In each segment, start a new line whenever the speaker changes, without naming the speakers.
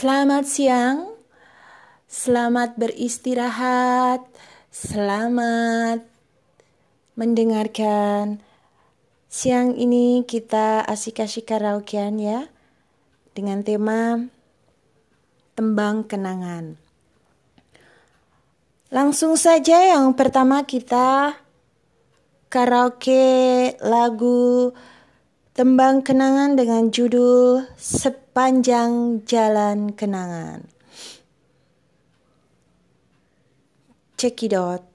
Selamat siang, selamat beristirahat, selamat mendengarkan. Siang ini kita asik-asik karaokean ya dengan tema tembang kenangan. Langsung saja yang pertama kita karaoke lagu tembang kenangan dengan judul Sepanjang Jalan Kenangan. Cekidot.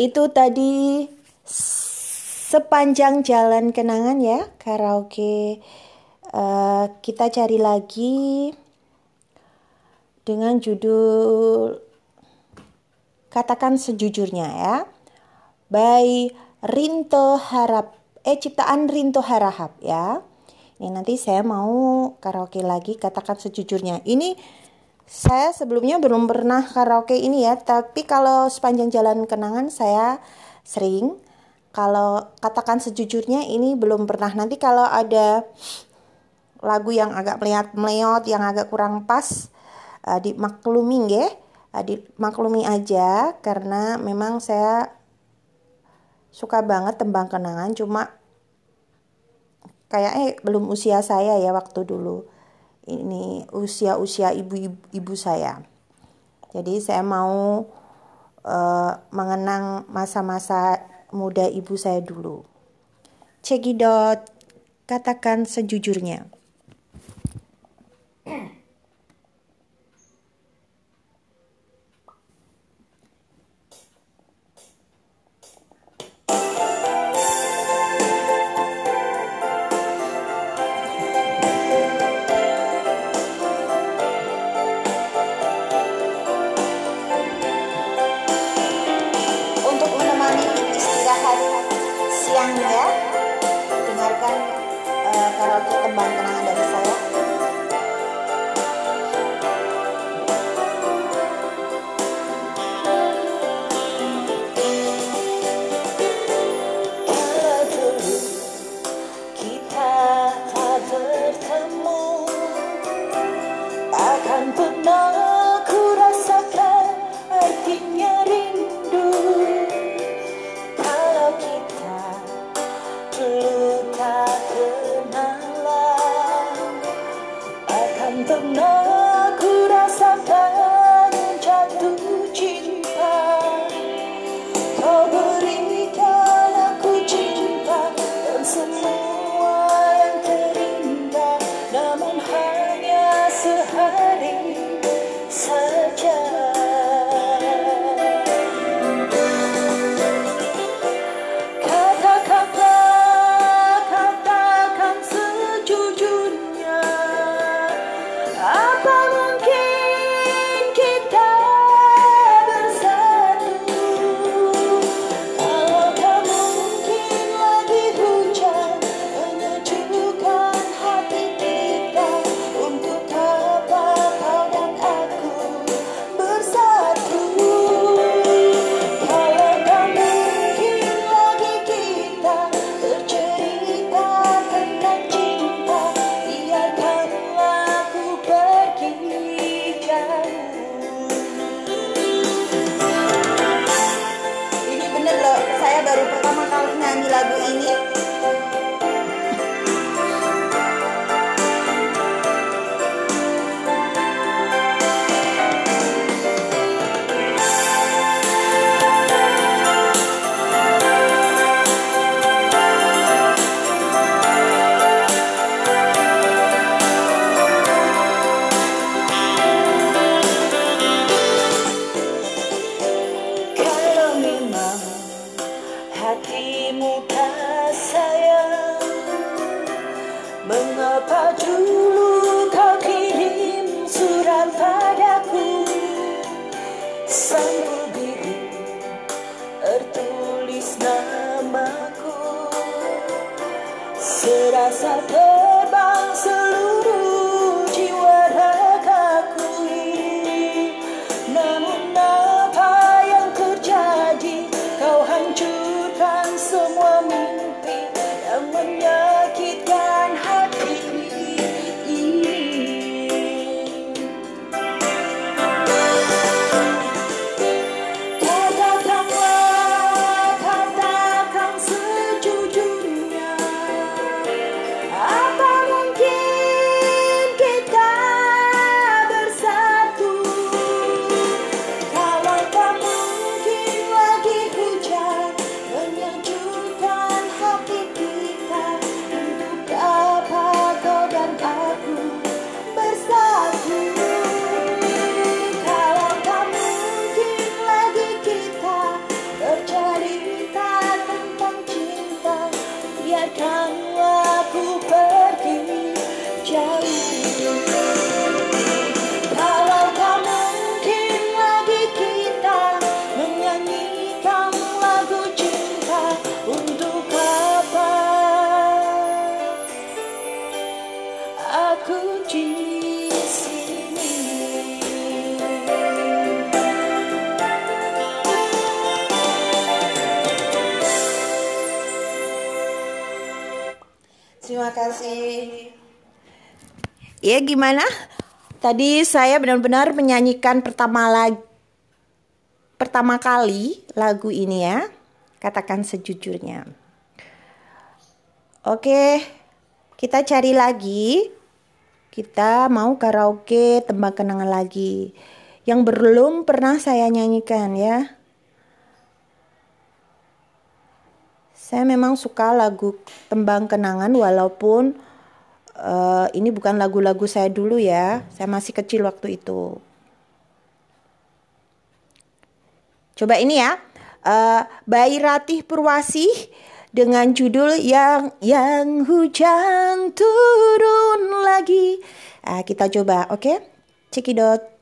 Itu tadi sepanjang jalan kenangan ya karaoke. Uh, kita cari lagi dengan judul katakan sejujurnya ya. By Rinto Harap eh ciptaan Rinto Harahap ya. Ini nanti saya mau karaoke lagi katakan sejujurnya. Ini saya sebelumnya belum pernah karaoke ini ya, tapi kalau sepanjang jalan kenangan saya sering. Kalau katakan sejujurnya ini belum pernah. Nanti kalau ada lagu yang agak melihat meleot yang agak kurang pas uh, dimaklumi ya uh, dimaklumi aja. Karena memang saya suka banget tembang kenangan cuma kayak eh belum usia saya ya waktu dulu ini usia-usia ibu-ibu saya jadi saya mau uh, mengenang masa-masa muda ibu saya dulu. Cekidot, katakan sejujurnya. Thank you. padaku Sampul biru tertulis namaku. Serasa ter Kasih. Ya gimana? Tadi saya benar-benar menyanyikan pertama lagi pertama kali lagu ini ya. Katakan sejujurnya. Oke, kita cari lagi. Kita mau karaoke tembang kenangan lagi. Yang belum pernah saya nyanyikan ya. Saya memang suka lagu tembang kenangan walaupun uh, ini bukan lagu-lagu saya dulu ya. Saya masih kecil waktu itu. Coba ini ya. Uh, Bayi Ratih Purwasih dengan judul yang yang hujan turun lagi. Uh, kita coba, oke? Okay? Cekidot.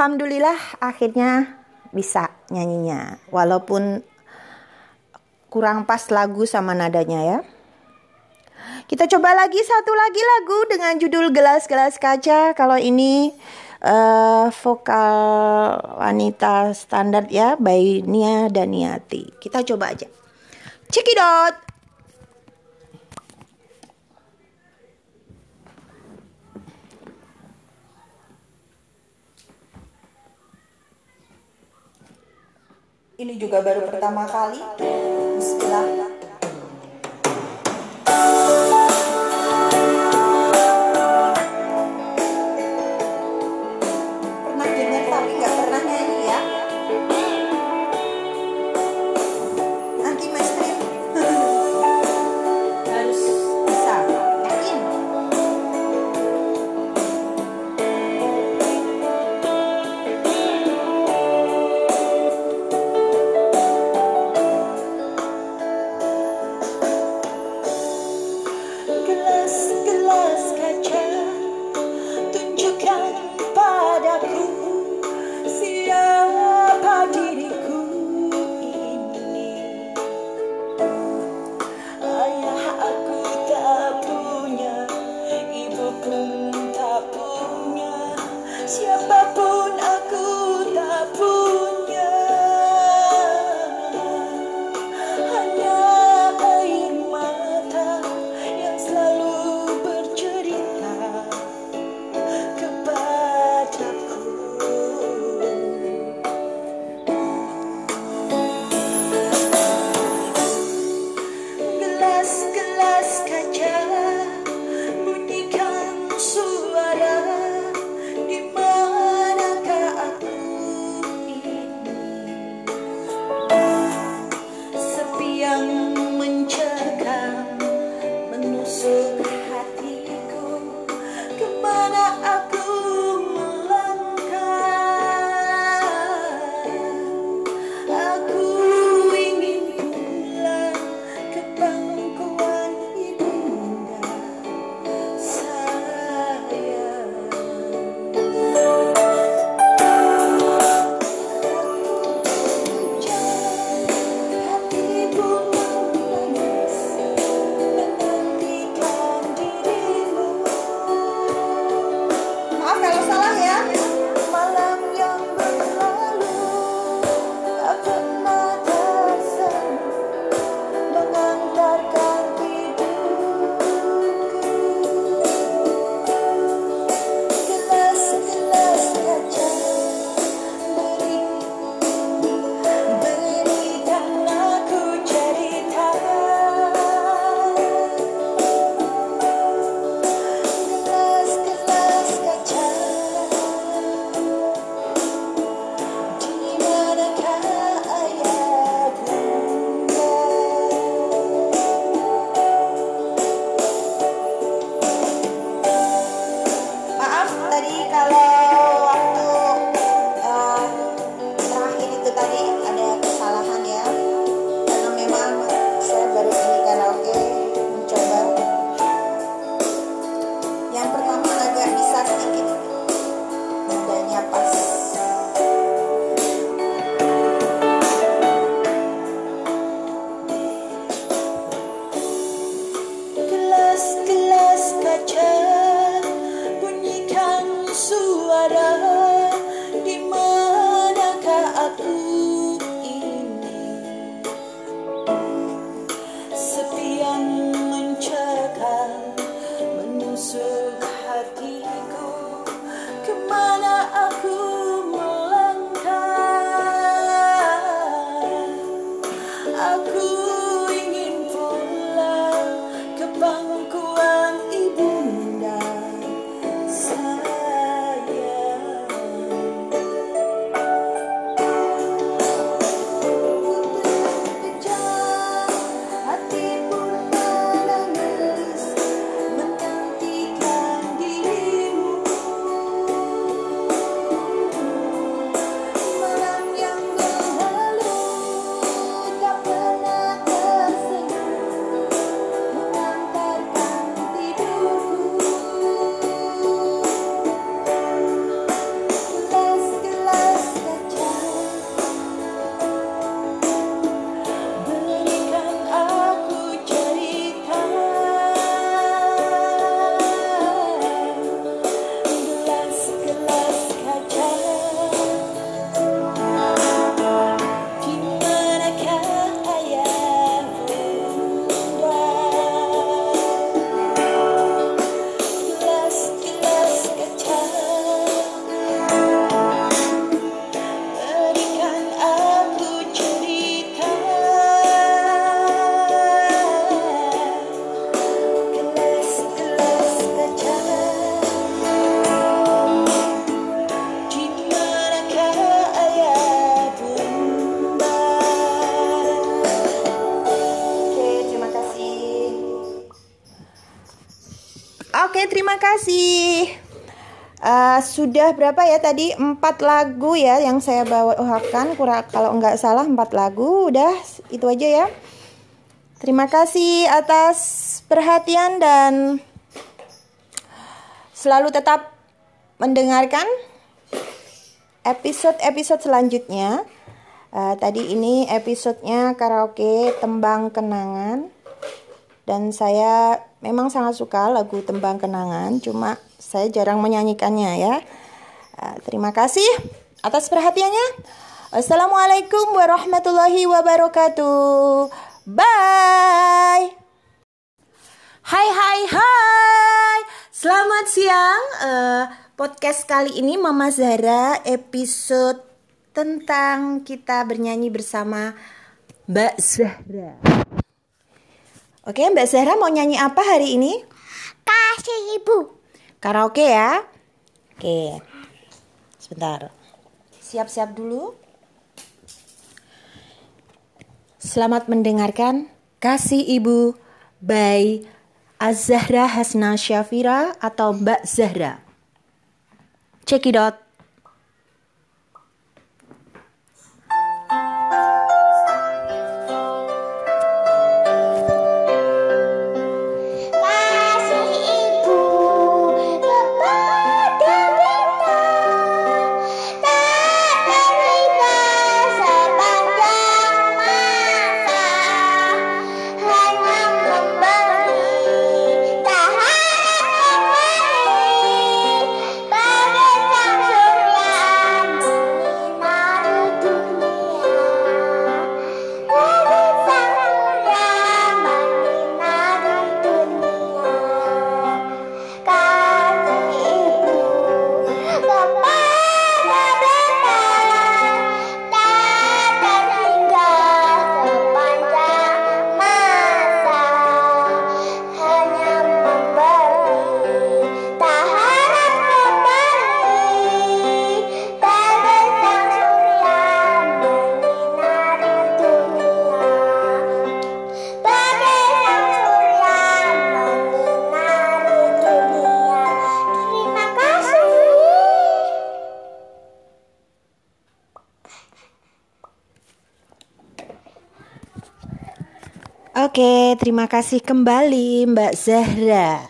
Alhamdulillah akhirnya bisa nyanyinya. Walaupun kurang pas lagu sama nadanya ya. Kita coba lagi satu lagi lagu dengan judul Gelas-gelas kaca. Kalau ini uh, vokal wanita standar ya, by Nia Daniati. Kita coba aja. Cekidot. Ini juga baru pertama kali. Bismillah.
Kasih. Uh, sudah berapa ya tadi? Empat lagu ya yang saya bawakan kurang kalau nggak salah empat lagu. Udah itu aja ya. Terima kasih atas perhatian dan selalu tetap mendengarkan episode-episode selanjutnya. Uh, tadi ini episodenya karaoke tembang kenangan dan saya memang sangat suka lagu tembang kenangan cuma saya jarang menyanyikannya ya. Uh, terima kasih atas perhatiannya. Assalamualaikum warahmatullahi wabarakatuh. Bye. Hai hai hai. Selamat siang. Uh, podcast kali ini Mama Zara episode tentang kita bernyanyi bersama Mbak Zahra. Oke, Mbak Zahra mau nyanyi apa hari ini?
Kasih Ibu.
Karaoke ya. Oke. Sebentar. Siap-siap dulu. Selamat mendengarkan Kasih Ibu by Azahra Hasna Syafira atau Mbak Zahra. Check it out. Oke, terima kasih kembali Mbak Zahra.